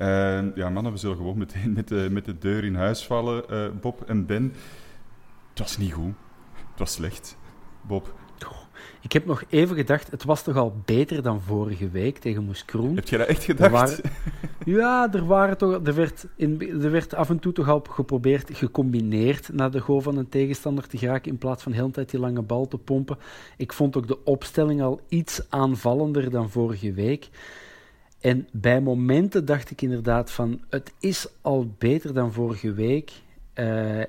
Uh, ja, mannen, we zullen gewoon meteen met de, met de deur in huis vallen, uh, Bob en Ben. Het was niet goed. Het was slecht. Bob. Ik heb nog even gedacht, het was toch al beter dan vorige week tegen Moeskroen. Heb je dat echt gedacht? Waren, ja, er, waren toch, er, werd in, er werd af en toe toch al geprobeerd, gecombineerd naar de goal van een tegenstander te geraken, in plaats van heel de tijd die lange bal te pompen. Ik vond ook de opstelling al iets aanvallender dan vorige week. En bij momenten dacht ik inderdaad van, het is al beter dan vorige week. Uh,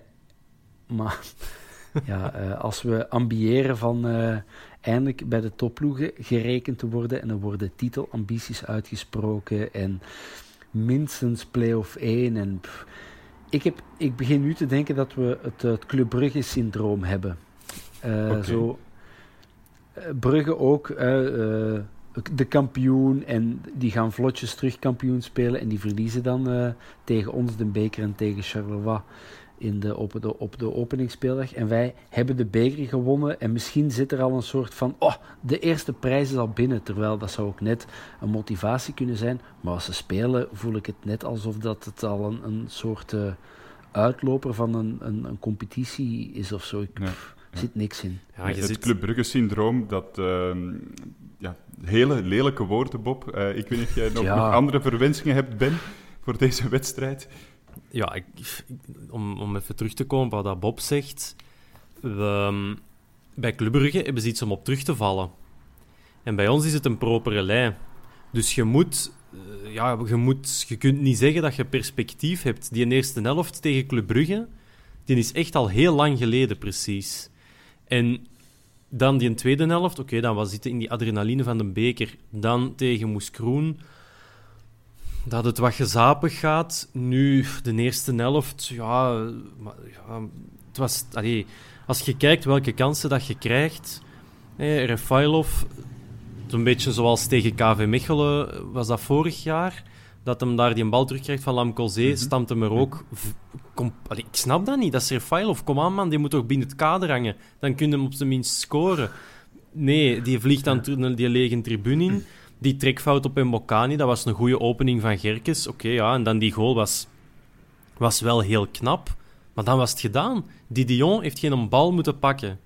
maar ja, uh, als we ambiëren van uh, eindelijk bij de topploegen gerekend te worden en er worden titelambities uitgesproken en minstens play-off 1 en pff, ik, heb, ik begin nu te denken dat we het, het Club Brugge-syndroom hebben. Okay. Zo, Brugge ook de kampioen en die gaan vlotjes terug kampioen spelen en die verliezen dan uh, tegen ons de beker en tegen Charleroi in de, op, de, op de openingsspeeldag. En wij hebben de beker gewonnen en misschien zit er al een soort van, oh, de eerste prijs is al binnen. Terwijl dat zou ook net een motivatie kunnen zijn. Maar als ze spelen voel ik het net alsof dat het al een, een soort uh, uitloper van een, een, een, competitie is of zo. Ik, ja. pff, zit niks in. Ja, het zit... Club Brugge-syndroom, dat... Uh, ja, hele lelijke woorden, Bob. Uh, ik weet niet of jij nog, Ja. nog andere verwensingen hebt, Ben, voor deze wedstrijd. Ja, ik, om, om even terug te komen op wat dat Bob zegt. We, um, bij Club Brugge hebben ze iets om op terug te vallen. En bij ons is het een propere lei. Dus je moet... uh, Ja, je, moet, je kunt niet zeggen dat je perspectief hebt. Die eerste helft tegen Club Brugge, die is echt al heel lang geleden precies. En dan die tweede helft, oké, dan was zitten in die adrenaline van de beker. Dan tegen Moeskroen, dat het wat gezapig gaat. Nu, de eerste helft, ja... Maar, het was... Als je kijkt welke kansen dat je krijgt... Hey, Refailov, een beetje zoals tegen KV Mechelen was dat vorig jaar... Dat hem daar die bal terugkrijgt van Lamkelzee, mm -hmm. stamt hem er ook... Kom, allee, ik snap dat niet, dat is Refailov. Kom aan, man, die moet toch binnen het kader hangen. Dan kun je hem op zijn minst scoren. Nee, die vliegt dan die lege tribune in. Die trekfout op Mbokani, dat was een goede opening van Gerkes. Oké, okay, ja, en dan die goal was, was wel heel knap. Maar dan was het gedaan. Die Dion heeft geen bal moeten pakken.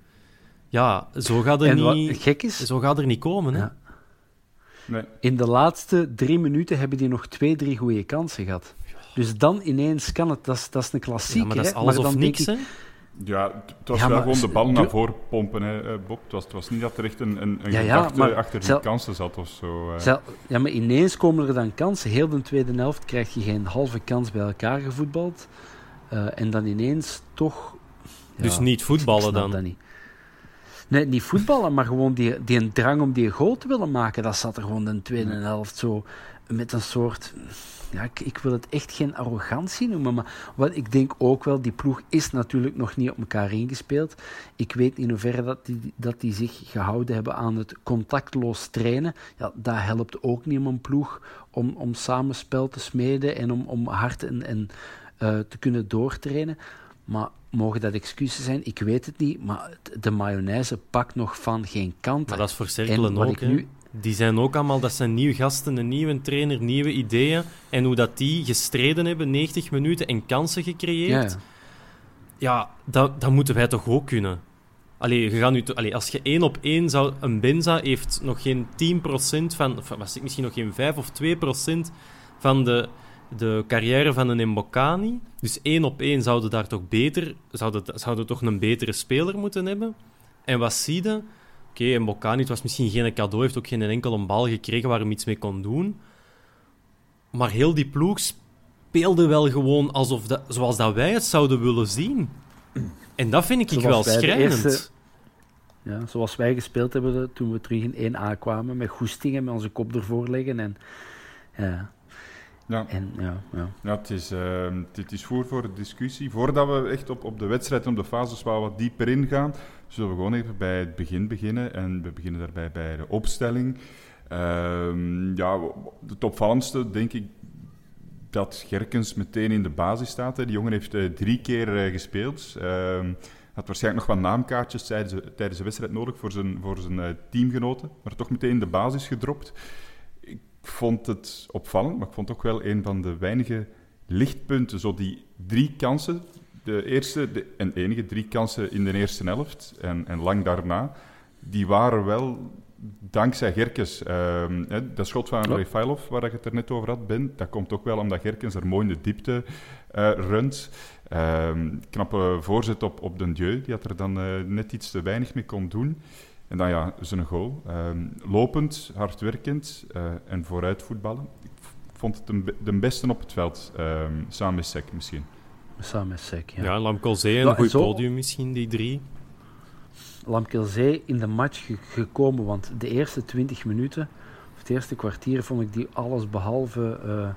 Ja, zo gaat er, en niet, gek is, zo gaat er niet komen. Hè? Ja. Nee. In de laatste drie minuten hebben die nog twee, drie goede kansen gehad. Dus dan ineens kan het. Dat is, dat is een klassieker. Ja, maar dat is alles of niks, ik... hè? Ja, het was ja, wel gewoon de bal naar voren pompen, hè, Bob. Het was, het was niet dat er echt een, een, een ja, gedachte ja, achter die zel... kansen zat of zo. Zel... Ja, maar ineens komen er dan kansen. Heel de tweede helft krijg je geen halve kans bij elkaar gevoetbald. Uh, en dan ineens toch... dus niet voetballen dan? Dat niet. Nee, niet voetballen, maar gewoon die, die een drang om die goal te willen maken, dat zat er gewoon in de tweede helft zo met een soort ja, ik, ik, wil het echt geen arrogantie noemen, maar wat ik denk ook wel, die ploeg is natuurlijk nog niet op elkaar ingespeeld. Ik weet in hoeverre dat die, dat die zich gehouden hebben aan het contactloos trainen. Ja, dat helpt ook niet om een ploeg om, om samenspel te smeden en om, om hard en, en uh, te kunnen doortrainen. Maar mogen dat excuses zijn? Ik weet het niet, maar de mayonaise pakt nog van geen kant. Maar dat is voor cirkelen ook, nu, die zijn ook allemaal, dat zijn nieuwe gasten, een nieuwe trainer, nieuwe ideeën. En hoe dat die gestreden hebben, 90 minuten en kansen gecreëerd. Ja, ja dat, dat moeten wij toch ook kunnen. Allee, je gaat nu allee, als je één op één zou... Een Benza heeft nog geen 10% van... Of was ik misschien nog geen 5 of 2% van de, de carrière van een Mbokani. Dus één op één zouden daar toch beter... Zouden, zouden toch een betere speler moeten hebben. En wat zie je? Oké, en Bocani, het was misschien geen cadeau, heeft ook geen enkele bal gekregen waar hij iets mee kon doen. Maar heel die ploeg speelde wel gewoon alsof dat, zoals dat wij het zouden willen zien. En dat vind ik wel schrijnend. ja, zoals wij gespeeld hebben toen we terug in 1A kwamen, met goestingen, met onze kop ervoor leggen. En, ja. Ja. En, ja, ja. ja het, is, uh, het is voer voor de discussie. Voordat we echt op, op de wedstrijd, op de fases wat dieper ingaan, zullen we gewoon even bij het begin beginnen. En we beginnen daarbij bij de opstelling. Uh, ja, het opvallendste denk ik dat Gerkens meteen in de basis staat. Hè. Die jongen heeft uh, drie keer uh, gespeeld. Uh, had waarschijnlijk nog wat naamkaartjes tijdens de, tijdens de wedstrijd nodig voor zijn, voor zijn uh, teamgenoten. Maar toch meteen in de basis gedropt. Ik vond het opvallend, maar ik vond ook wel een van de weinige lichtpunten. Zo die drie kansen de eerste de, en enige drie kansen in de eerste helft en, en lang daarna, die waren wel dankzij Gerkes. Uh, dat schot van. Refailov, waar ik het er net over had, Ben, dat komt ook wel omdat Gerkens er mooi in de diepte uh, runt. Uh, knappe voorzet op, op Den Dieu, die had er dan uh, net iets te weinig mee kon doen. En dan ja, zijn goal. Ehm, lopend, hardwerkend uh, en vooruit voetballen. Ik vond het de, de beste op het veld, ehm, samen met Sek misschien. Samen met Sek, ja. Ja, Lamkelzee en een goed podium misschien, die drie. Lamkelzee in de match gekomen, want de eerste 20 minuten, of het eerste kwartier, vond ik die alles behalve uh,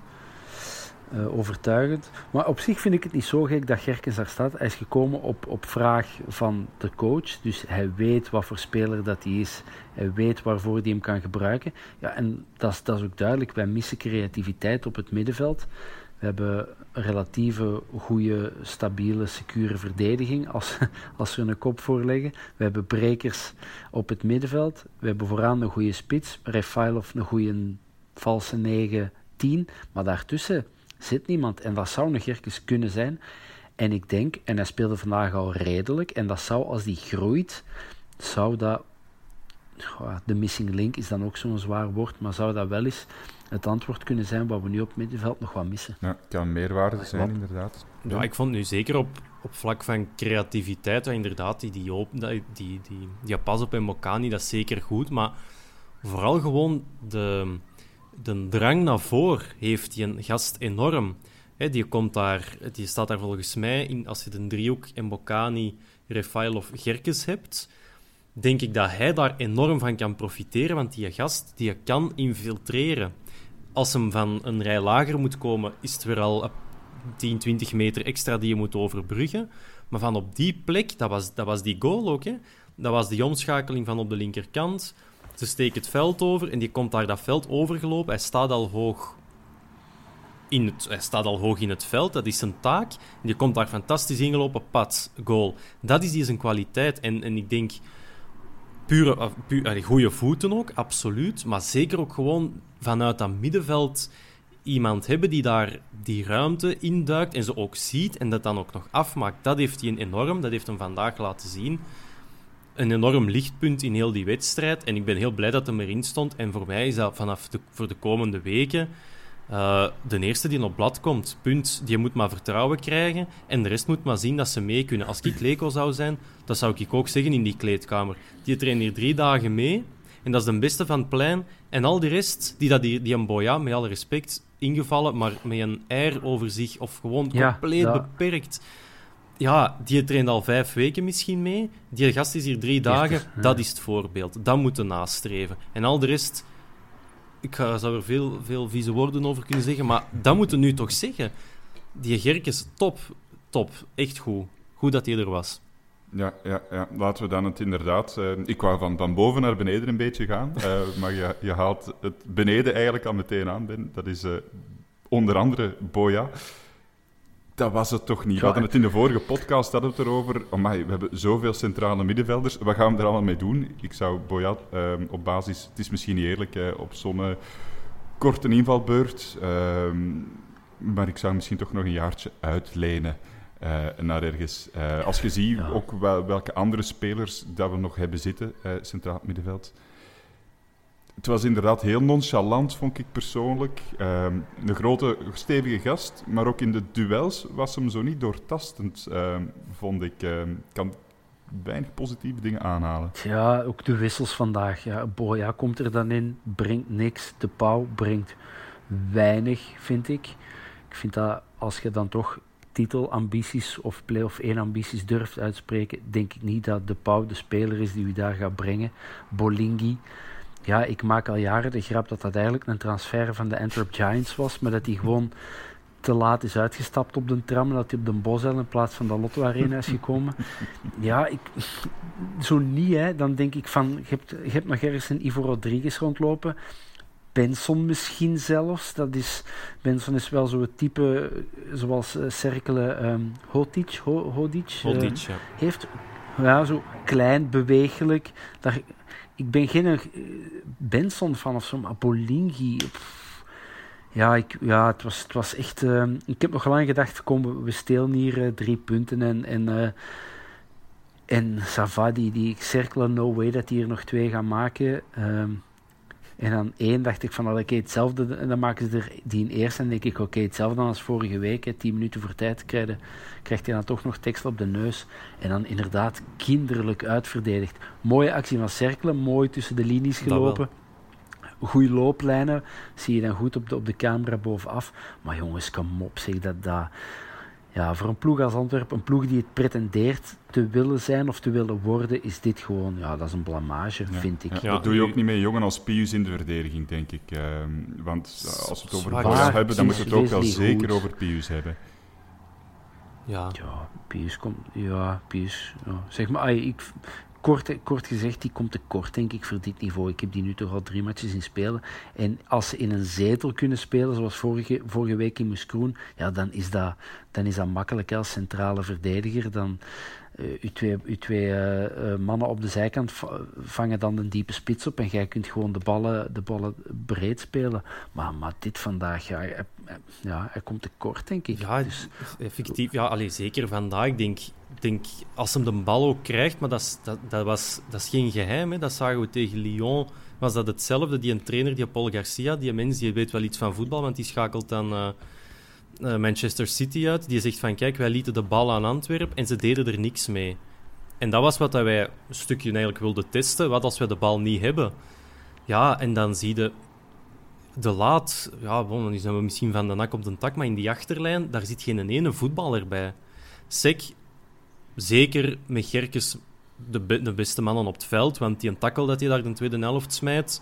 uh, overtuigend. Maar op zich vind ik het niet zo gek dat Gerkens daar staat. Hij is gekomen op, op vraag van de coach, dus hij weet wat voor speler dat hij is. Hij weet waarvoor hij hem kan gebruiken. Ja, en dat is, dat is ook duidelijk. Wij missen creativiteit op het middenveld. We hebben een relatieve goede, stabiele, secure verdediging als, als we een kop voorleggen. We hebben brekers op het middenveld. We hebben vooraan een goede spits. Refailov een goede valse 9-10. Maar daartussen zit niemand. En dat zou een Gerkes kunnen zijn. En ik denk, en hij speelde vandaag al redelijk. En dat zou, als die groeit, zou dat... De missing link is dan ook zo'n zwaar woord, maar zou dat wel eens het antwoord kunnen zijn wat we nu op het middenveld nog wat missen. Ja, het kan meerwaarde zijn, wat? inderdaad. Ja, ik vond nu zeker op, op vlak van creativiteit, ja, inderdaad, die, die, die, die, die, die pas op en Mokani, dat is zeker goed, maar vooral gewoon de, de drang naar voren heeft die een gast enorm. Die, komt daar, die staat daar volgens mij in, als je de driehoek en Bocani, of Gerkes hebt, denk ik dat hij daar enorm van kan profiteren, want die gast die kan infiltreren als hem van een rij lager moet komen, is het weer al 10, 20 meter extra die je moet overbruggen. Maar van op die plek, dat was, dat was die goal ook, hè? dat was die omschakeling van op de linkerkant. Ze steken het veld over en die komt daar dat veld overgelopen. Hij staat al hoog in het, hij staat al hoog in het veld, dat is zijn taak. En die komt daar fantastisch ingelopen, pat, goal. Dat is die zijn kwaliteit. En, en ik denk, pure, eh, pure goede voeten ook, absoluut. Maar zeker ook gewoon vanuit dat middenveld iemand hebben die daar die ruimte induikt en ze ook ziet en dat dan ook nog afmaakt. Dat heeft hij enorm, dat heeft hem vandaag laten zien. Een enorm lichtpunt in heel die wedstrijd. En ik ben heel blij dat hij erin stond. En voor mij is dat vanaf de, voor de komende weken uh, de eerste die op blad komt. Punt. Die moet maar vertrouwen krijgen. En de rest moet maar zien dat ze mee kunnen. Als ik Leko zou zijn, dat zou ik ook zeggen in die kleedkamer. Die trainen hier drie dagen mee. En dat is de beste van het plein. En al die rest, die, dat die, die een boya, met alle respect, ingevallen, maar met een air over zich, of gewoon compleet beperkt. Ja, die traint al vijf weken misschien mee. Die gast is hier drie dagen. Dat is het voorbeeld. Dat moeten nastreven. En al de rest ik ga, zou er veel, veel vieze woorden over kunnen zeggen, maar dat moeten we nu toch zeggen. Die Gerkes, top, top, echt goed. Goed dat hij er was. Ja, ja, ja, laten we dan het inderdaad... Uh, ik wou van, van boven naar beneden een beetje gaan, uh, maar je, je haalt het beneden eigenlijk al meteen aan, Ben. Dat is uh, onder andere Boya. Dat was het toch niet. We hadden het in de vorige podcast hadden het erover. Amai, we hebben zoveel centrale middenvelders. Wat gaan we er allemaal mee doen? Ik zou Boya ehm, op basis... Het is misschien niet eerlijk, hè, op zo'n korte invalbeurt... Ehm, maar ik zou misschien toch nog een jaartje uitlenen. Uh, naar ergens. Uh, als je ziet ook wel, welke andere spelers dat we nog hebben zitten, centraal middenveld. Het was inderdaad heel nonchalant, vond ik persoonlijk. Ehm, een grote, stevige gast, maar ook in de duels was hem zo niet doortastend, ehm, vond ik. Ehm, kan weinig positieve dingen aanhalen. Ja, ook de wissels vandaag. Ja, komt er dan in, brengt niks. De Pauw brengt weinig, vind ik. Ik vind dat als je dan toch titelambities of play-off 1 ambities durft uitspreken, denk ik niet dat de Pauw de speler is die u daar gaat brengen. Bolingi, ja, ik maak al jaren de grap dat dat eigenlijk een transfer van de Antwerp Giants was, maar dat hij gewoon te laat is uitgestapt op de tram en dat hij op de Bosel in plaats van de Lotto Arena is gekomen. ja, ik, zo niet, hè. Dan denk ik van, je hebt, je hebt nog ergens een Ivo Rodriguez rondlopen. Benson misschien zelfs. Dat is, Benson is wel zo'n type zoals uh, Cerkelen um, Hotic, Ho, Hodic, Hodic uh, ja. heeft. Ja, zo klein, bewegelijk. Daar, ik ben geen uh, Benson van of zo, maar Bolingi. Pff, ja, ik, ja het, was, het was echt. Ehm, ik heb nog lang gedacht: kom, we stelen hier eh, drie punten en. en en Savadi, die cirkelen, no way dat die hier nog twee gaan maken. Um, en dan één dacht ik van, oké, okay, hetzelfde. En dan maken ze er die in eerste. En denk ik, oké, okay, hetzelfde dan als vorige week. Hè, tien minuten voor tijd krijgen, krijgt hij dan toch nog tekst op de neus. En dan inderdaad kinderlijk uitverdedigd. Mooie actie van Cerkelen, mooi tussen de linies gelopen. Goeie looplijnen, zie je dan goed op de, op de camera bovenaf. Maar jongens, kom op, zeg dat... dat ja, voor een ploeg als Antwerpen, een ploeg die het pretendeert te willen zijn of te willen worden, is dit gewoon, ja, dat is een blamage, vind ik. Ja, dat doe je ook niet met jongen als Pius in de verdediging, denk ik. Uh, want als we het over Pius hebben, dan moeten we het ook wel zeker goed. over Pius hebben. Ja. Ja, Pius komt, ja, Pius, ja. zeg maar, ik, kort, kort gezegd, die komt te kort, denk ik, voor dit niveau. Ik heb die nu toch al drie matches in spelen. En als ze in een zetel kunnen spelen, zoals vorige, vorige week in Moeskroen, ja, dan is dat, dan is dat makkelijk als centrale verdediger. Dan, uw twee, uw twee uh, uh, mannen op de zijkant vangen dan een diepe spits op en jij kunt gewoon de ballen, de ballen breed spelen. Maar, maar dit vandaag, ja, hij, ja, hij komt te kort, denk ik. Ja, dus, effectief. Ja, allee, zeker vandaag. Ik denk, denk, als hem de bal ook krijgt, maar dat is, dat, dat was, dat is geen geheim. Hè. Dat zagen we tegen Lyon. Was dat hetzelfde? Die een trainer, die Paul Garcia, die mens, die weet wel iets van voetbal, want die schakelt dan... Uh, Manchester City uit. Die zegt van kijk, wij lieten de bal aan Antwerpen en ze deden er niks mee. En dat was wat dat wij een stukje eigenlijk wilden testen. Wat als we de bal niet hebben? Ja, en dan zie je de laat. Ja, bon, dan zijn we misschien van de nak op de tak, maar in die achterlijn, daar zit geen ene voetballer bij. Sek, zeker met Gerkes de, be de beste mannen op het veld, want die een takkel dat hij daar de tweede helft smijt,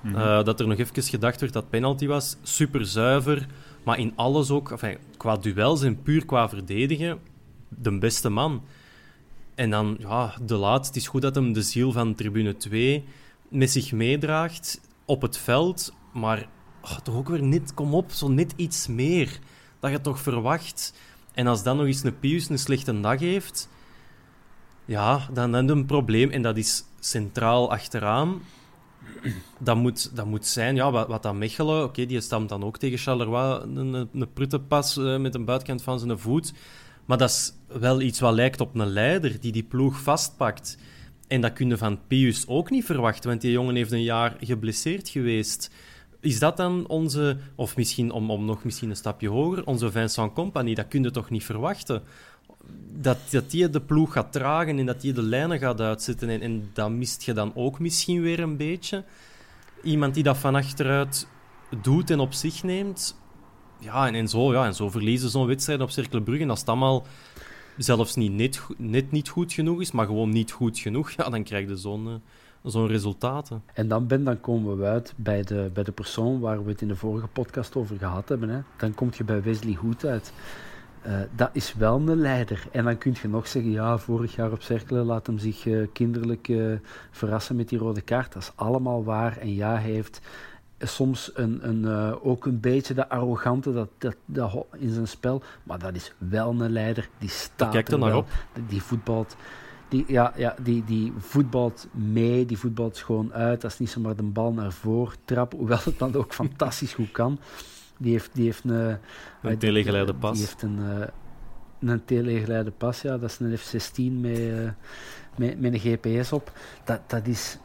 mm -hmm. uh, dat er nog even gedacht werd dat penalty was, super zuiver. Maar in alles ook, enfin, qua duels en puur qua verdedigen, de beste man. En dan, ja, de laat. Het is goed dat hem de ziel van tribune 2 met zich meedraagt op het veld. Maar oh, toch ook weer niet, kom op, zo net iets meer. Dat je toch verwacht. En als dan nog eens een Pius een slechte dag heeft, ja, dan heb je een probleem. En dat is centraal achteraan dat moet, dat moet zijn, ja, wat, dat Mechelen, oké, die stamt dan ook tegen Charleroi een, een pruttenpas uh, met een buitenkant van zijn voet. Maar dat is wel iets wat lijkt op een leider die die ploeg vastpakt. En dat kun je van Pius ook niet verwachten, want die jongen heeft een jaar geblesseerd geweest. Is dat dan onze, of misschien om, om nog misschien een stapje hoger, onze Vincent Company? Dat kun je toch niet verwachten? Dat, dat die de ploeg gaat dragen en dat die de lijnen gaat uitzetten. En, en dat mist je dan ook misschien weer een beetje. Iemand die dat van achteruit doet en op zich neemt. Ja, en, en, zo, ja, en zo verliezen zo'n wedstrijd op Cirkel Brugge. Als het allemaal zelfs niet net, net niet goed genoeg is, maar gewoon niet goed genoeg, ja, dan krijg je zo'n zo'n resultaten. En dan, Ben, dan komen we uit bij de, bij de persoon waar we het in de vorige podcast over gehad hebben. Hè. Dan kom je bij Wesley Hoed uit. Uh, dat is wel een leider. En dan kun je nog zeggen, ja, vorig jaar op Cerkelen laat hem zich uh, kinderlijk uh, verrassen met die rode kaart. Dat is allemaal waar. En ja, hij heeft soms een, een, ook een beetje de arrogante dat, dat, dat, in zijn spel. Maar dat is wel een leider. Die staat Kijk er naar op. Die voetbalt die, ja, ja, die, die voetbalt mee, die voetbalt gewoon uit. Dat is niet zomaar de bal naar voren trappen, hoewel het dan ook fantastisch goed kan. Die heeft, die heeft een... Een telegeleide pas. Die heeft een, een telegeleide pas, ja. Dat is een F-16 met, met, met een GPS op. Dat, dat is...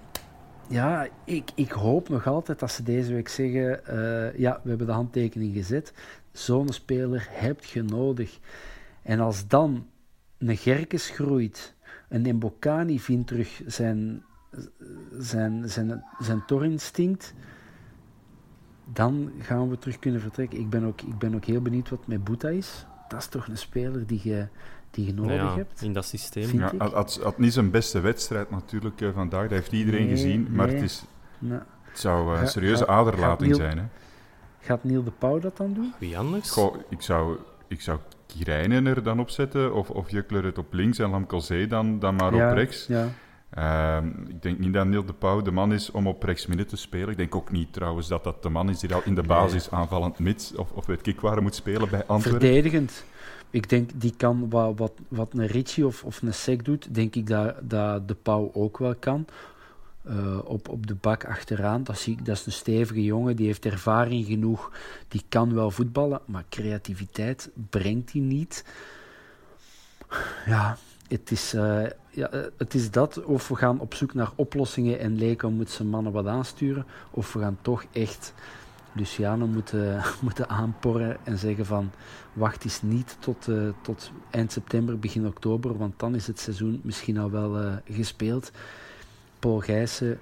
Ja, ik, ik hoop nog altijd dat ze deze week zeggen... Uh, ja, we hebben de handtekening gezet. Zo'n speler heb je nodig. En als dan een Gerkes groeit en Mbokani vindt terug zijn, zijn, zijn, zijn torinstinct, dan gaan we terug kunnen vertrekken. Ik ben ook, ik ben ook heel benieuwd wat met Boeta is. Dat is toch een speler die je, die je nodig ja, hebt. In dat systeem. Ja, had, had niet zijn beste wedstrijd natuurlijk uh, vandaag, dat heeft iedereen nee, gezien. Maar nee. het, is, Nou, het zou uh, een Ga- serieuze ga- aderlating gaat Niel- zijn. Hè? gaat Niel de Pauw dat dan doen? Wie anders? Goh, ik zou, ik zou Kirijnen er dan op zetten, of, of Jukkler het op links en Lamkelzee dan, dan maar ja, op rechts. Ja. Ehm, ik denk niet dat Neil de Pauw de man is om op rechts midden te spelen. Ik denk ook niet trouwens dat dat de man is die al in de basis aanvallend mid of, of weet ik waar moet spelen bij Antwerpen. Verdedigend. Ik denk, die kan wat, wat, wat een Ritchie of, of een Sek doet, denk ik dat, dat de Pauw ook wel kan. Eh, op, op de bak achteraan, dat, zie ik, dat is een stevige jongen, die heeft ervaring genoeg, die kan wel voetballen, maar creativiteit brengt hij niet. Ja, het is, eh, ja, eh, het is dat, of we gaan op zoek naar oplossingen en Leko moet zijn mannen wat aansturen, of we gaan toch echt Luciano moeten, moeten aanporren en zeggen van wacht eens niet tot, eh, tot eind september, begin oktober, want dan is het seizoen misschien al wel eh, gespeeld. Paul Gijssen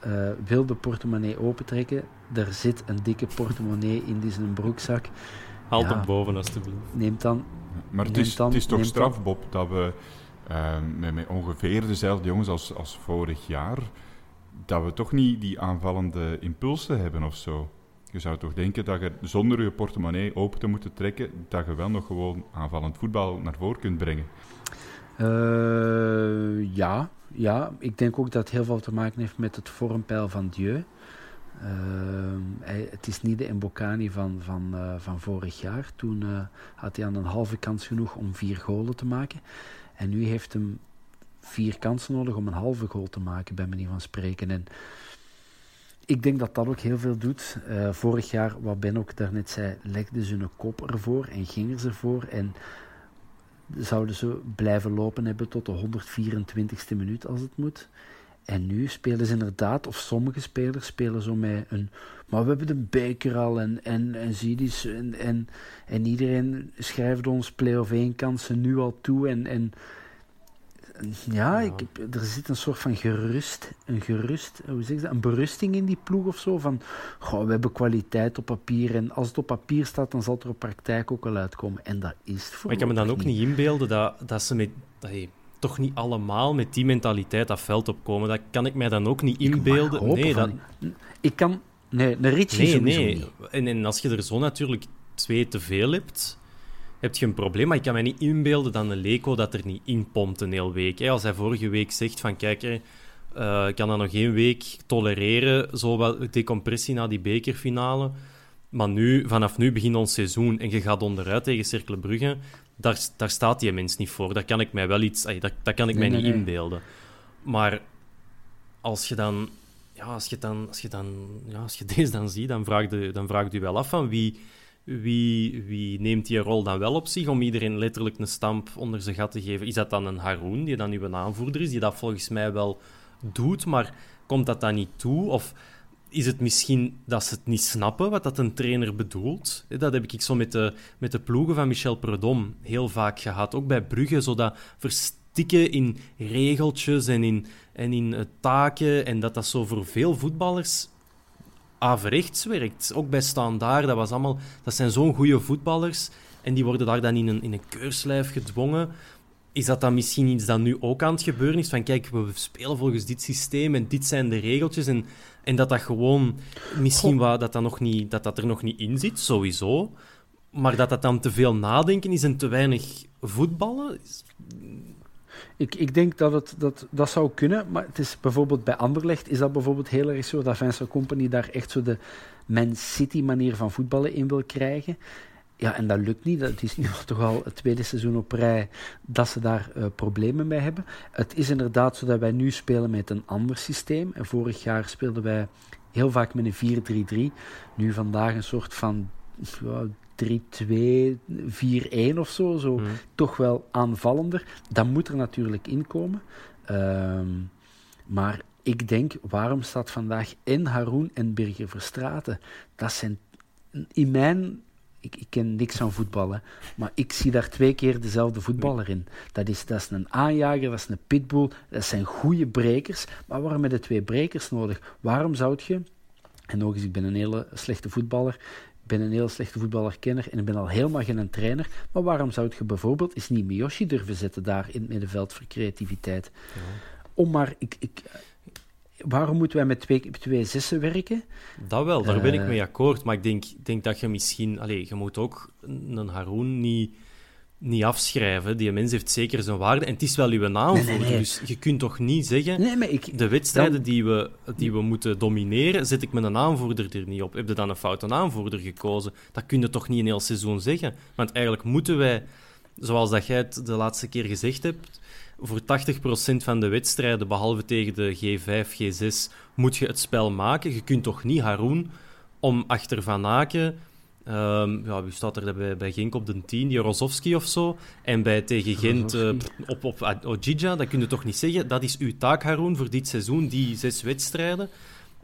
eh, wil de portemonnee opentrekken. Er zit een dikke portemonnee in die zijn broekzak. Haal Ja. hem boven, alstublieft. Neemt dan Maar het is, dan- het is toch straf, Bob, dat we met, met ongeveer dezelfde jongens als, als vorig jaar, dat we toch niet die aanvallende impulsen hebben of zo. Je zou toch denken dat je zonder je portemonnee open te moeten trekken, dat je wel nog gewoon aanvallend voetbal naar voren kunt brengen. Eh, ja, ja, ik denk ook dat het heel veel te maken heeft met het vormpeil van Dieu. Ehm, hij, het is niet de Mbokani van, van, eh, van vorig jaar. Toen eh, had hij aan een halve kans genoeg om vier golen te maken. En nu heeft hem vier kansen nodig om een halve goal te maken, bij manier van spreken. En ik denk dat dat ook heel veel doet. Eh, vorig jaar, wat Ben ook daarnet zei, legden ze hun kop ervoor en gingen ze ervoor. En zouden ze blijven lopen hebben tot de 124ste minuut als het moet. En nu spelen ze inderdaad, of sommige spelers spelen zo met een. Maar we hebben de beker al en, en, en zie die en, en, en iedereen schrijft ons play-off 1 kansen nu al toe. En, en ja, Ik, heb- er zit een soort van gerust, een gerust, hoe zeg je dat, een berusting in die ploeg of zo. Van, goh, we hebben kwaliteit op papier en als het op papier staat, dan zal het er op praktijk ook wel uitkomen. En dat is voor Maar ik kan me dan ook niet inbeelden dat, dat ze met, je toch niet allemaal met die mentaliteit dat veld opkomen. Dat kan ik mij dan ook niet Ik inbeelden. hopen Nee, dat, Ik kan... Nee, nee, nee. niet. En, en als je er zo natuurlijk twee te veel hebt, heb je een probleem. Maar ik kan mij niet inbeelden dat een Leco dat er niet in pompt een hele week. Hè. Als hij vorige week zegt van kijk, hè, eh, ik kan dat nog één week tolereren, zo wat decompressie na die bekerfinale. Maar nu, vanaf nu begint ons seizoen en je gaat onderuit tegen Cercle Brugge. Daar, daar staat die mens niet voor. Daar kan ik mij wel iets... ay, Dat, dat kan ik Nee, mij nee, niet inbeelden. Maar als je dan... Ja, als je, dan, als je, dan, ja, als je deze dan ziet, dan vraag je, dan vraag je wel af van wie, wie, wie neemt die rol dan wel op zich om iedereen letterlijk een stamp onder zijn gat te geven? Is dat dan een Haroon, die dan uw aanvoerder is, die dat volgens mij wel doet, maar komt dat dan niet toe? Of is het misschien dat ze het niet snappen wat dat een trainer bedoelt? Dat heb ik zo met de, met de ploegen van Michel Predom heel vaak gehad. Ook bij Brugge, zo dat verstikken in regeltjes en in, en in eh, taken. En dat dat zo voor veel voetballers averechts werkt. Ook bij Standaard, dat, was allemaal, dat zijn zo'n goede voetballers. En die worden daar dan in een, in een keurslijf gedwongen. is dat dan misschien iets dat nu ook aan het gebeuren is? Van kijk, we spelen volgens dit systeem en dit zijn de regeltjes. En, en dat dat gewoon misschien wat, dat, dat, nog niet, dat dat er nog niet in zit, sowieso. Maar dat dat dan te veel nadenken is en te weinig voetballen. Ik, ik denk dat het dat, dat zou kunnen, maar het is bijvoorbeeld bij Anderlecht is dat bijvoorbeeld heel erg zo dat Vincent Company daar echt zo de Man City manier van voetballen in wil krijgen. Ja, en dat lukt niet. Het is nu toch al het tweede seizoen op rij dat ze daar uh, problemen mee hebben. Het is inderdaad zo dat wij nu spelen met een ander systeem. En vorig jaar speelden wij heel vaak met een 4-3-3. Nu vandaag een soort van 3-2, 4-1 of zo. zo mm. Toch wel aanvallender. Dat moet er natuurlijk inkomen. Um, maar ik denk, waarom staat vandaag in Haroon en Birger Verstraten? Dat zijn in mijn ik, ik, ken niks van voetballen, maar ik zie daar twee keer dezelfde voetballer in. Dat is, dat is een aanjager, dat is een pitbull, dat zijn goede brekers. Maar waarom heb je twee brekers nodig? Waarom zou je, en nog eens, ik ben een hele slechte voetballer, ik ben een heel slechte voetballerkenner en ik ben al helemaal geen trainer, maar waarom zou je bijvoorbeeld eens niet Miyoshi durven zetten daar in het middenveld voor creativiteit? Ja. Om maar, ik, ik, waarom moeten wij met twee, twee zessen werken? Dat wel, daar ben ik eh, mee akkoord. Maar ik denk, denk dat je misschien... Allez, je moet ook een Haroon niet, niet afschrijven. Die mens heeft zeker zijn waarde. En het is wel uw aanvoerder. Dus je kunt toch niet zeggen... Nee, maar ik, de wedstrijden die, we, die we moeten domineren, zet ik met een aanvoerder er niet op. Heb je dan een foute aanvoerder gekozen? Dat kun je toch niet een heel seizoen zeggen? Want eigenlijk moeten wij, zoals dat jij het de laatste keer gezegd hebt voor 80% van de wedstrijden, behalve tegen de G5, G6, moet je het spel maken. Je kunt toch niet Haroon om achter Van Aken... Um, ja, wie staat er bij, bij Genk op de 10? Jorozowski of zo. En bij tegen Gent uh, op, op Ojija, dat kun je toch niet zeggen. Dat is uw taak, Haroon, voor dit seizoen, die zes wedstrijden.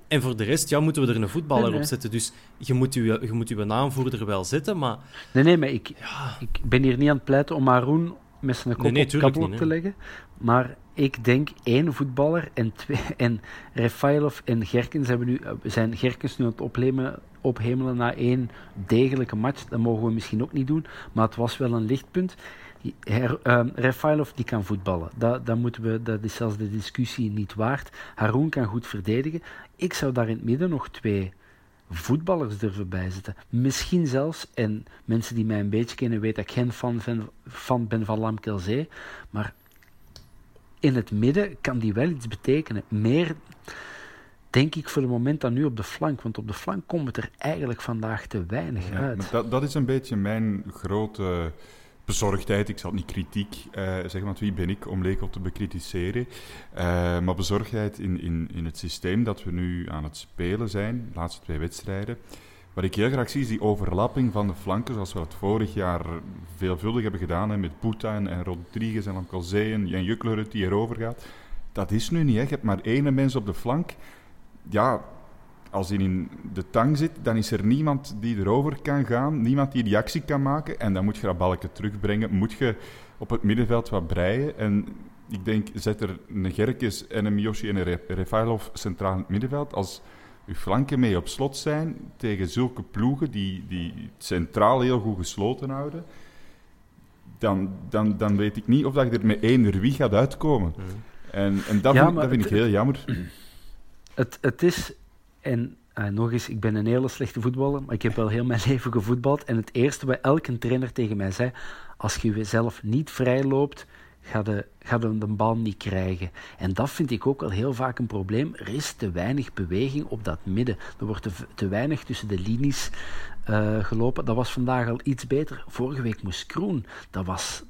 En voor de rest ja, moeten we er een voetballer op zetten. Dus je moet, uw, je moet uw naamvoerder wel zetten, maar... Nee, nee, maar ik, ja. ik ben hier niet aan het pleiten om Haroon met zijn kop nee, nee, op te leggen. Maar ik denk één voetballer en, twee, en Refailov en Gerkens hebben nu, eh, zijn Gerkens nu aan het opnemen, ophemelen na één degelijke match. Dat mogen we misschien ook niet doen, maar het was wel een lichtpunt. Her, uh, Refailov die kan voetballen. Dat, dat, moeten we, dat is zelfs de discussie niet waard. Haroon kan goed verdedigen. Ik zou daar in het midden nog twee voetballers durven bijzetten. Misschien zelfs, en mensen die mij een beetje kennen weten dat ik geen fan, fan, ben van Lamkelzee, maar in het midden kan die wel iets betekenen. Meer, denk ik, voor het moment dan nu op de flank. Want op de flank komt het er eigenlijk vandaag te weinig uit. Dat, dat, is een beetje mijn grote bezorgdheid, ik zal niet kritiek uh, zeggen, want wie ben ik om Lekel te bekritiseren. Uh, maar bezorgdheid in, in, in het systeem dat we nu aan het spelen zijn, de laatste twee wedstrijden. Wat ik heel graag zie is die overlapping van de flanken, zoals we het vorig jaar veelvuldig hebben gedaan, met Puta en, Rodriguez en Lamkelzee en Jan die erover gaat. Dat is nu niet, hè. je hebt maar één mens op de flank. Ja, als hij in de tang zit, dan is er niemand die erover kan gaan, niemand die die actie kan maken. En dan moet je dat balken terugbrengen, moet je op het middenveld wat breien. En ik denk, zet er een Gerkes en een Miyoshi en een Refailov centraal in het middenveld. Als uw flanken mee op slot zijn tegen zulke ploegen die, die centraal heel goed gesloten houden, dan, dan, dan weet ik niet of dat je er met één wie gaat uitkomen. En, en dat, vind, dat vind ik heel jammer. Het, het is en uh, nog eens, ik ben een hele slechte voetballer, maar ik heb wel heel mijn leven gevoetbald. En het eerste wat elke trainer tegen mij zei, als je jezelf niet vrij loopt, ga je, ga de, de bal niet krijgen. En dat vind ik ook wel heel vaak een probleem. Er is te weinig beweging op dat midden. Er wordt te, weinig tussen de linies uh, gelopen. Dat was vandaag al iets beter. Vorige week moest Kroen. Dat was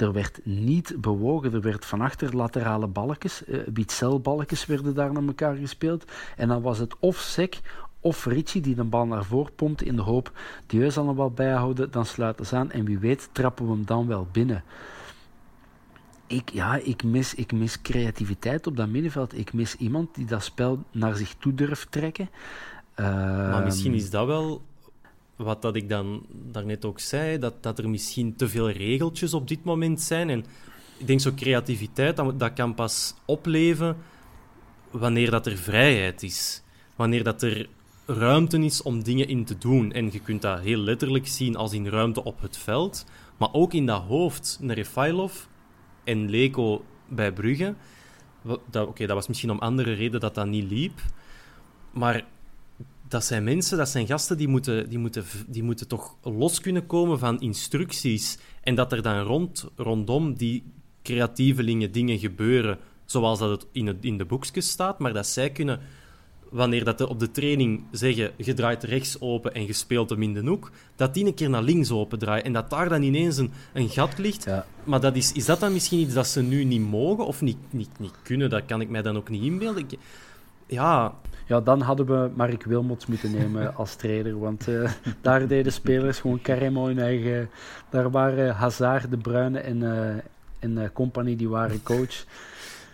er werd niet bewogen. Er werd van achter laterale balkjes, uh, werden daar naar elkaar gespeeld. En dan was het of Sek of Ritchie die de bal naar voren pompt in de hoop, die zal hem wel bijhouden, dan sluiten ze aan en wie weet trappen we hem dan wel binnen. Ik, ja, ik mis, ik mis creativiteit op dat middenveld. Ik mis iemand die dat spel naar zich toe durft trekken. maar misschien is dat wel wat dat ik dan daarnet ook zei, dat, dat er misschien te veel regeltjes op dit moment zijn. En ik denk zo creativiteit, dat, dat kan pas opleven wanneer dat er vrijheid is. Wanneer dat er ruimte is om dingen in te doen. En je kunt dat heel letterlijk zien als in ruimte op het veld, maar ook in dat hoofd. Een Refailov en Leco bij Brugge. Oké, dat was misschien om andere reden dat dat niet liep. Maar dat zijn mensen, dat zijn gasten die moeten, die moeten, die moeten toch los kunnen komen van instructies. En dat er dan rond, rondom die creatievelingen dingen gebeuren, zoals dat het in, het, in de boekjes staat, maar dat zij kunnen wanneer dat op de training zeggen, je draait rechts open en je speelt hem in de hoek, dat die een keer naar links open draait en dat daar dan ineens een, een gat ligt. Ja. Maar dat is, is dat dan misschien iets dat ze nu niet mogen of niet, niet, niet kunnen? Dat kan ik mij dan ook niet inbeelden. ja... Ja, dan hadden we Mark Wilmots moeten nemen als trainer, want uh, daar deden spelers gewoon carrément hun eigen... Daar waren Hazard, De Bruyne en, uh, en uh, compagnie, die waren coach.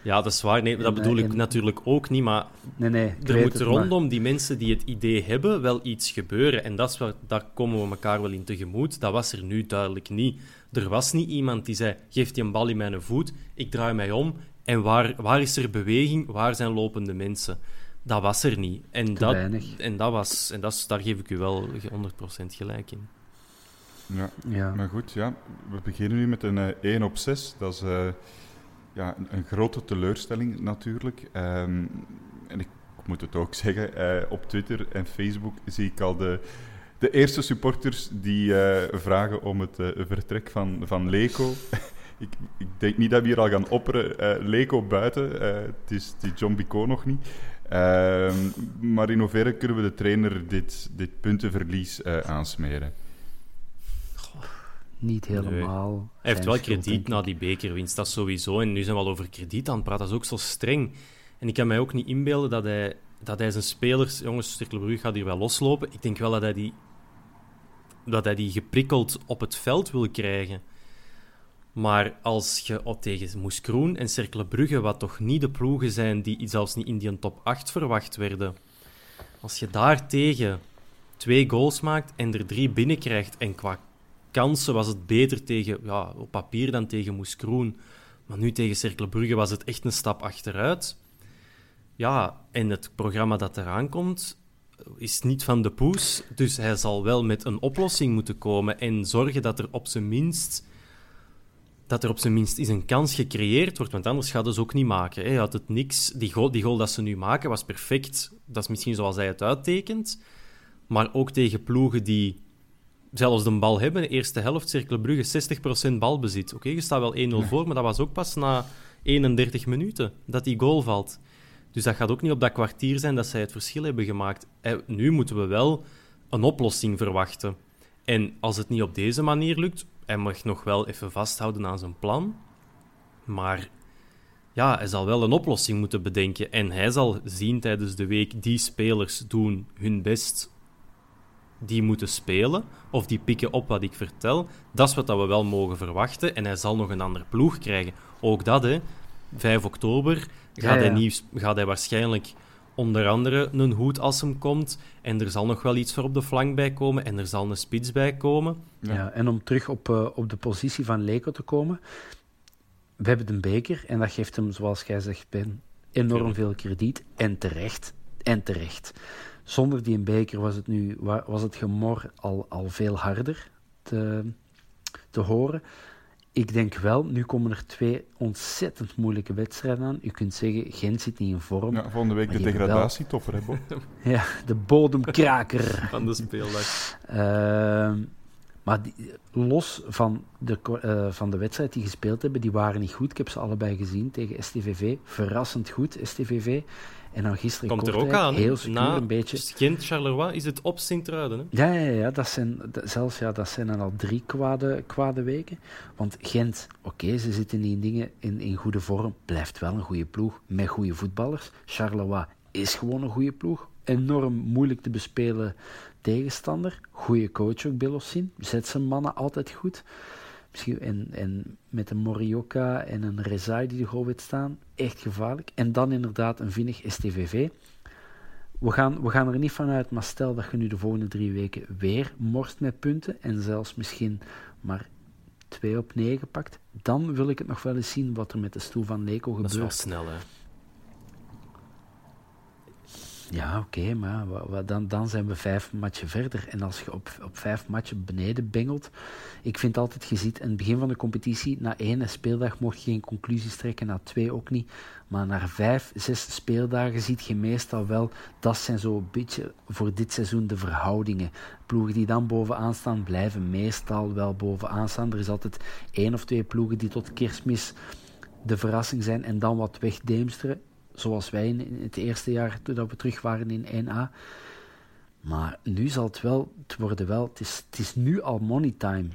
Ja, dat is waar. Nee, dat bedoel ik natuurlijk ook niet. Maar nee, nee, er moet rondom die mensen die het idee hebben wel iets gebeuren. En dat is waar, daar komen we elkaar wel in tegemoet. Dat was er nu duidelijk niet. Er was niet iemand die zei: geef die een bal in mijn voet, ik draai mij om. En waar, waar is er beweging? Waar zijn lopende mensen? Dat was er niet. En, dat, en, dat was, en dat is, daar geef ik u wel 100% gelijk in. Ja, ja, maar goed, ja. we beginnen nu met een uh, eh, 1 op 6. Dat is. Uh, ja, een, een, grote teleurstelling natuurlijk. Um, en ik moet het ook zeggen, uh, op Twitter en Facebook zie ik al de, de eerste supporters die uh, vragen om het uh, vertrek van, van Leco. ik, ik, denk niet dat we hier al gaan opperen. Leco buiten, het is die John Bico nog niet. Ehm, maar in hoeverre kunnen we de trainer dit, dit puntenverlies aansmeren? niet helemaal. Hij heeft wel krediet na die bekerwinst, dat sowieso. En nu zijn we al over krediet aan het praten, dat is ook zo streng. En ik kan mij ook niet inbeelden dat hij, dat hij zijn spelers... Jongens, Sturkelbrug gaat hier wel loslopen. Ik denk wel dat hij die, dat hij die geprikkeld op het veld wil krijgen. Maar als je tegen Moeskroen en Cercle Brugge, wat toch niet de ploegen zijn die zelfs niet in die top 8 verwacht werden, als je daar tegen twee goals maakt en er drie binnenkrijgt en qua kansen was het beter tegen, ja, op papier dan tegen Moeskroen. Maar nu tegen Cercle Brugge was het echt een stap achteruit. Ja, en het programma dat eraan komt is niet van de poes. Dus hij zal wel met een oplossing moeten komen en zorgen dat er op zijn minst dat er op zijn minst is een kans gecreëerd wordt, want anders gaat het ook niet maken. Hij had het niks. Die goal, die goal dat ze nu maken was perfect. Dat is misschien zoals hij het uittekent. Maar ook tegen ploegen die zelfs de bal hebben. De eerste helft, Cirkel Brugge, 60% balbezit. Oké, je staat wel 1-0 voor, maar dat was ook pas na 31 minuten dat die goal valt. Dus dat gaat ook niet op dat kwartier zijn dat zij het verschil hebben gemaakt. Eh, nu moeten we wel een oplossing verwachten. En als het niet op deze manier lukt, hij mag nog wel even vasthouden aan zijn plan. Maar ja, hij zal wel een oplossing moeten bedenken. En hij zal zien tijdens de week, die spelers doen hun best die moeten spelen of die pikken op wat ik vertel. Dat is wat we wel mogen verwachten. En hij zal nog een andere ploeg krijgen. Ook dat, hè. 5 oktober gaat, Hij, nieuw, gaat hij waarschijnlijk onder andere een hoed als hem komt. En er zal nog wel iets voor op de flank bij komen. En er zal een spits bij komen. Ja, en om terug op, uh, op de positie van Leko te komen. We hebben een beker en dat geeft hem, zoals jij zegt, Ben, enorm veel krediet. En terecht. En terecht. Zonder die beker was het nu was het gemor al, al veel harder te, te horen. Ik denk wel, nu komen er twee ontzettend moeilijke wedstrijden aan. U kunt zeggen, Gent zit niet in vorm. Ja, volgende week de degradatietopper, hè, ja, de bodemkraker. Van de speeldag. Uh, maar los van de, uh, van de wedstrijd die gespeeld hebben, die waren niet goed. Ik heb ze allebei gezien tegen STVV. Verrassend goed, STVV. En dan gisteren Komt er ook aan. Heel secuur, Na een beetje. Gent, Charleroi, is het op Sint-Truiden. Ja, ja, ja, dat zijn, zelfs ja, dat zijn dan al drie kwade, kwade weken. Want Gent, oké, ze zitten in dingen in, in goede vorm. Blijft wel een goede ploeg met goede voetballers. Charleroi is gewoon een goede ploeg. Enorm moeilijk te bespelen tegenstander. Goede coach ook, Belossin. Zet zijn mannen altijd goed. Misschien, en, en met een Morioka en een Rezai die er weet staan, echt gevaarlijk. En dan inderdaad een vinnig STVV. We gaan, we gaan er niet vanuit, maar stel dat je nu de volgende drie weken weer morst met punten en zelfs misschien maar 2 op 9 pakt, dan wil ik het nog wel eens zien wat er met de stoel van Leco gebeurt. Dat is wel snel, hè? Ja, oké, maar dan, dan zijn we vijf matchen verder. En als je op, op vijf matchen beneden bengelt... Ik vind altijd, je ziet in het begin van de competitie... Na één speeldag mocht je geen conclusies trekken, na twee ook niet. Maar na vijf, zes speeldagen ziet je meestal wel... Dat zijn zo'n beetje voor dit seizoen de verhoudingen. Ploegen die dan bovenaan staan, blijven meestal wel bovenaan staan. Er is altijd één of twee ploegen die tot kerstmis de verrassing zijn en dan wat wegdeemsteren zoals wij in het eerste jaar toen we terug waren in 1A. Maar nu zal het wel, het worden wel, het is, het is nu al money time.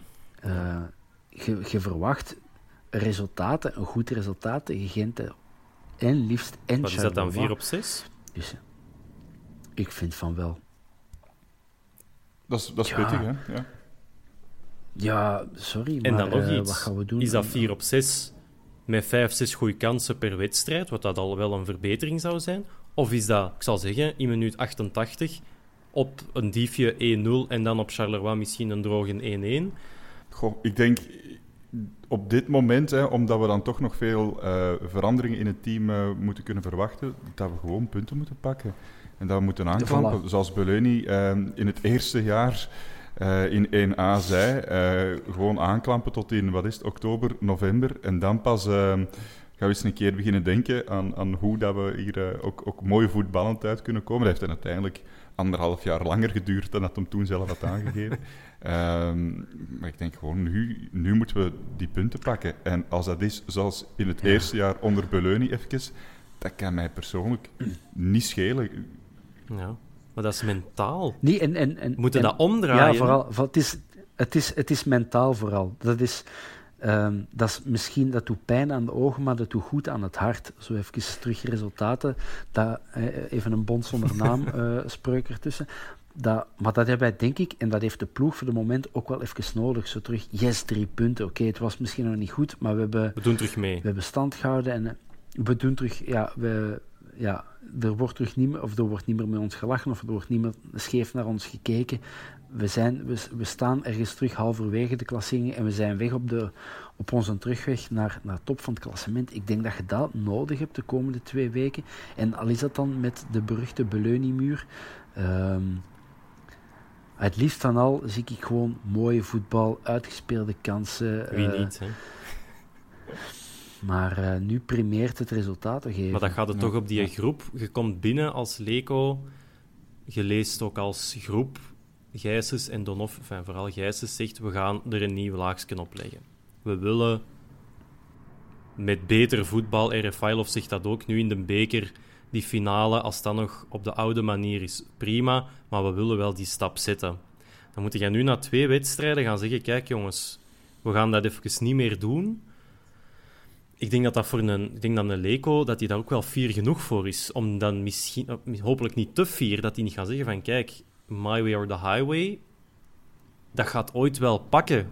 Uh, je, verwacht resultaten, een goed resultaat tegen Gent en liefst en Wat is dat dan, 4 op 6? Dus ik vind van wel. Dat is, dat is pittig, hè? Ja. ja, sorry, en maar dan nog uh, iets. wat gaan we doen? Is dat 4 op 6 met 5, 6 goede kansen per wedstrijd, wat dat al wel een verbetering zou zijn? Of is dat, ik zal zeggen, in minuut 88 op een diefje 1-0 en dan op Charleroi misschien een droge 1-1? Goh, ik denk op dit moment, hè, omdat we dan toch nog veel uh, veranderingen in het team uh, moeten kunnen verwachten, dat we gewoon punten moeten pakken. En dat we moeten aanklampen. Voilà. Zoals Beleuni uh, in het eerste jaar uh, in 1A zei. Uh, gewoon aanklampen tot in, wat is het, oktober, november. En dan pas uh, gaan we eens een keer beginnen denken aan, aan hoe dat we hier ook, ook mooi voetballend uit kunnen komen. Dat heeft dan uiteindelijk anderhalf jaar langer geduurd dan dat hem toen zelf had aangegeven. um, maar ik denk gewoon, nu, nu moeten we die punten pakken. En als dat is zoals in het ja. eerste jaar onder Beleuni even, dat kan mij persoonlijk niet schelen. Ja. Maar dat is mentaal. Nee, en, en, en, Moeten en, dat omdraaien? Ja, vooral. Het is, het is, het is mentaal vooral. Dat is, um, dat is misschien, dat doet pijn aan de ogen, maar dat doet goed aan het hart. Zo even terug resultaten. Dat, even een bond zonder naam uh, spreuk ertussen. Dat, maar dat hebben wij, denk ik, en dat heeft de ploeg voor de moment ook wel even nodig. Zo terug, yes, drie punten. Oké, okay, het was misschien nog niet goed, maar we hebben... We doen terug mee. We hebben stand gehouden en we doen terug... Ja, we, ja, er wordt terug niet meer, of er wordt niet meer met ons gelachen, of er wordt niet meer scheef naar ons gekeken. We, zijn, we, we staan ergens terug halverwege de klasseringen en we zijn weg op, de, op onze terugweg naar, naar top van het klassement. Ik denk dat je dat nodig hebt de komende twee weken. En al is dat dan met de beruchte Beleunimuur. Um, het liefst van al zie ik gewoon mooie voetbal, uitgespeelde kansen. Wie uh, niet, hè? Maar uh, nu primeert het resultaat te geven. Maar dat gaat het ja. toch op die groep. Je komt binnen als Leco, je leest ook als groep. Gijsens en Donoff, enfin, vooral Gijsens, zegt we gaan er een nieuw laagje op leggen. We willen met beter voetbal, RFI zegt dat ook, nu in de beker, die finale, als dat nog op de oude manier is, prima, maar we willen wel die stap zetten. Dan moet je nu na twee wedstrijden gaan zeggen, kijk jongens, we gaan dat even niet meer doen ik denk dat dat voor een, ik denk dat een Leco dat hij daar ook wel fier genoeg voor is. Om dan misschien, hopelijk niet te fier, dat hij niet gaat zeggen van kijk, my way or the highway, dat gaat ooit wel pakken.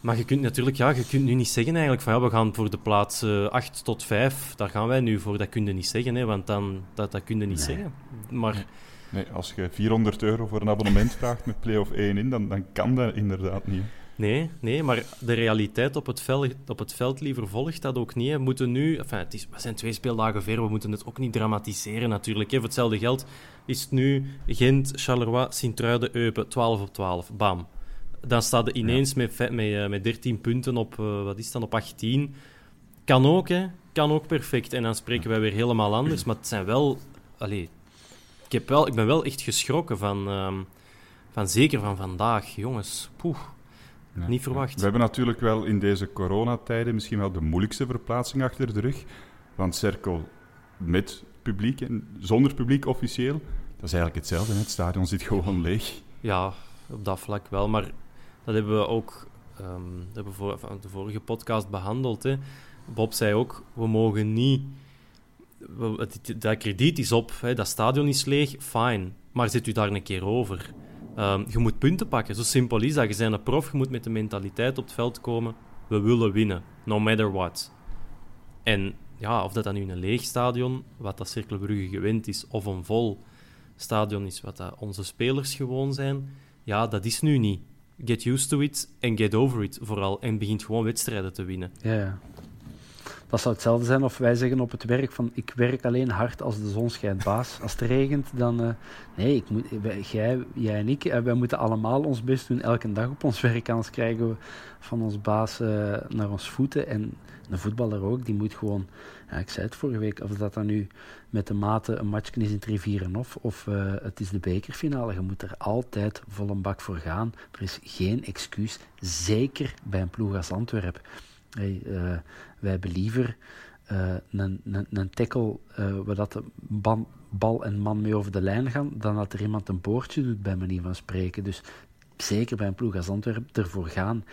Maar je kunt natuurlijk, ja, je kunt nu niet zeggen eigenlijk van ja, we gaan voor de plaats uh, 8 tot 5, daar gaan wij nu voor. Dat kun je niet zeggen, hè, want dan, dat, dat kun je niet nee. zeggen. Maar... Nee, als je 400 euro voor een abonnement vraagt met Play of 1 in, dan, dan kan dat inderdaad niet. Nee, nee, maar de realiteit op het veld, op het veld liever volgt dat ook niet. We moeten nu... Enfin, het is, we zijn twee speeldagen ver, we moeten het ook niet dramatiseren natuurlijk. Voor hetzelfde geld is het nu Gent, Charleroi, Sint-Truiden, Eupen, 12 op 12. Bam. Dan staat er ineens ja. met, met, met 13 punten op, uh, wat is dan, op 18. Kan ook, hè. Kan ook perfect. En dan spreken wij weer helemaal anders. Maar het zijn wel... Allee, ik, heb wel, ik ben wel echt geschrokken van, um, van zeker van vandaag. Jongens, poeh. Niet verwacht. We hebben natuurlijk wel in deze coronatijden misschien wel de moeilijkste verplaatsing achter de rug. Want cirkel met publiek en zonder publiek officieel, dat is eigenlijk hetzelfde. Het stadion zit gewoon leeg. Ja, op dat vlak wel. Maar dat hebben we ook um, dat hebben we voor, van de vorige podcast behandeld. Hè. Bob zei ook, we mogen niet... Dat krediet is op, hè, dat stadion is leeg, fijn. Maar zit u daar een keer over? Um, je moet punten pakken. Zo simpel is dat. Je bent een prof, je moet met de mentaliteit op het veld komen. We willen winnen, no matter what. En ja, of dat dan nu een leeg stadion, wat dat Cirkelbrugge gewend is, of een vol stadion is, wat dat onze spelers gewoon zijn, ja, dat is nu niet. Get used to it en get over it vooral. En begint gewoon wedstrijden te winnen. Dat zou hetzelfde zijn of wij zeggen op het werk van ik werk alleen hard als de zon schijnt, baas. Als het regent, dan... Uh, nee, ik moet, jij, jij en ik, uh, wij moeten allemaal ons best doen elke dag op ons werk. Anders krijgen we van ons baas uh, naar ons voeten. En een voetballer ook, die moet gewoon... Ik zei het vorige week, of dat dan nu met de mate een match is in het rivieren of, of het is de bekerfinale. Je moet er altijd vol een bak voor gaan. Er is geen excuus, zeker bij een ploeg als Antwerpen. Hey, uh, wij hebben liever uh, een, een, een tackle waar dat de ban, bal en man mee over de lijn gaan, dan dat er iemand een boordje doet, bij manier van spreken. Dus zeker bij een ploeg als Antwerpen ervoor gaan.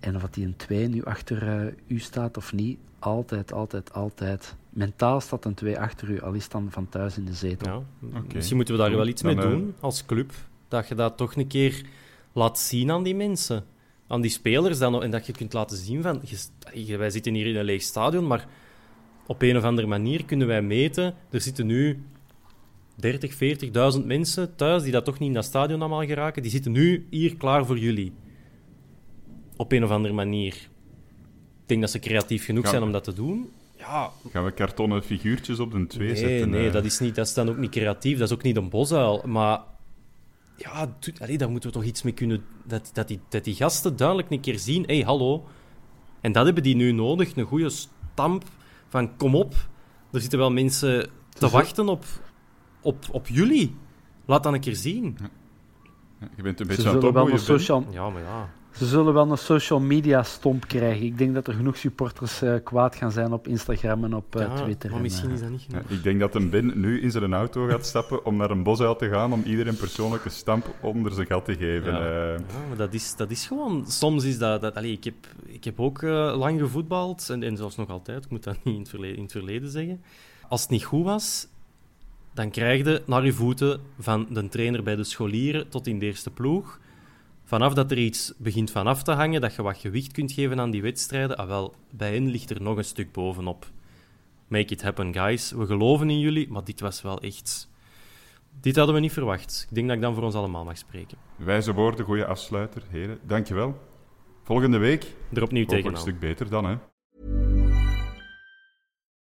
En of die een 2 nu achter uh, u staat of niet, altijd, altijd, altijd. Mentaal staat een 2 achter u, al is dan van thuis in de zetel. Ja, okay. Misschien moeten we daar wel iets mee dan, doen als club. Dat je dat toch een keer laat zien aan die mensen. Aan die spelers dan, en dat je kunt laten zien van... Je, wij zitten hier in een leeg stadion, maar op een of andere manier kunnen wij meten... Er zitten nu 30, 40.000 mensen thuis die dat toch niet in dat stadion allemaal geraken. Die zitten nu hier klaar voor jullie op een of andere manier. Ik denk dat ze creatief genoeg zijn om dat te doen. Ja. Gaan we kartonnen figuurtjes op de twee nee, zetten? Nee, dat is, niet, dat is dan ook niet creatief. Dat is ook niet een bosuil. Maar ja, allee, daar moeten we toch iets mee kunnen... Dat, dat, die, dat die gasten duidelijk een keer zien... Hé, hey, hallo. En dat hebben die nu nodig. Een goede stamp van kom op. Er zitten wel mensen te wachten op, op, op jullie. Laat dat een keer zien. Ja. Je bent een beetje aan het opbouwen. Social... Ja, maar ja. Ze zullen wel een social media stomp krijgen. Ik denk dat er genoeg supporters uh, kwaad gaan zijn op Instagram en op uh, ja, Twitter. Maar misschien en, is dat niet genoeg. Ja, ik denk dat een Ben nu in zijn auto gaat stappen om naar een bosuil te gaan om iedereen persoonlijke stamp onder zijn gat te geven. Ja, uh. ja maar dat is, dat is gewoon... Soms is dat... dat allez, ik, heb, ik heb ook lang gevoetbald, en, en zelfs nog altijd. Ik moet dat niet in het, verleden, in het verleden zeggen. Als het niet goed was, dan krijg je naar je voeten van de trainer bij de scholieren tot in de eerste ploeg vanaf dat er iets begint vanaf te hangen, dat je wat gewicht kunt geven aan die wedstrijden, ah wel, bij hen ligt er nog een stuk bovenop. Make it happen, guys. We geloven in jullie, maar dit was wel echt... Dit hadden we niet verwacht. Ik denk dat ik dan voor ons allemaal mag spreken. Wijze woorden, goede afsluiter, heren. Dankjewel. Volgende week... Er opnieuw tegenaan. een stuk beter dan, hè.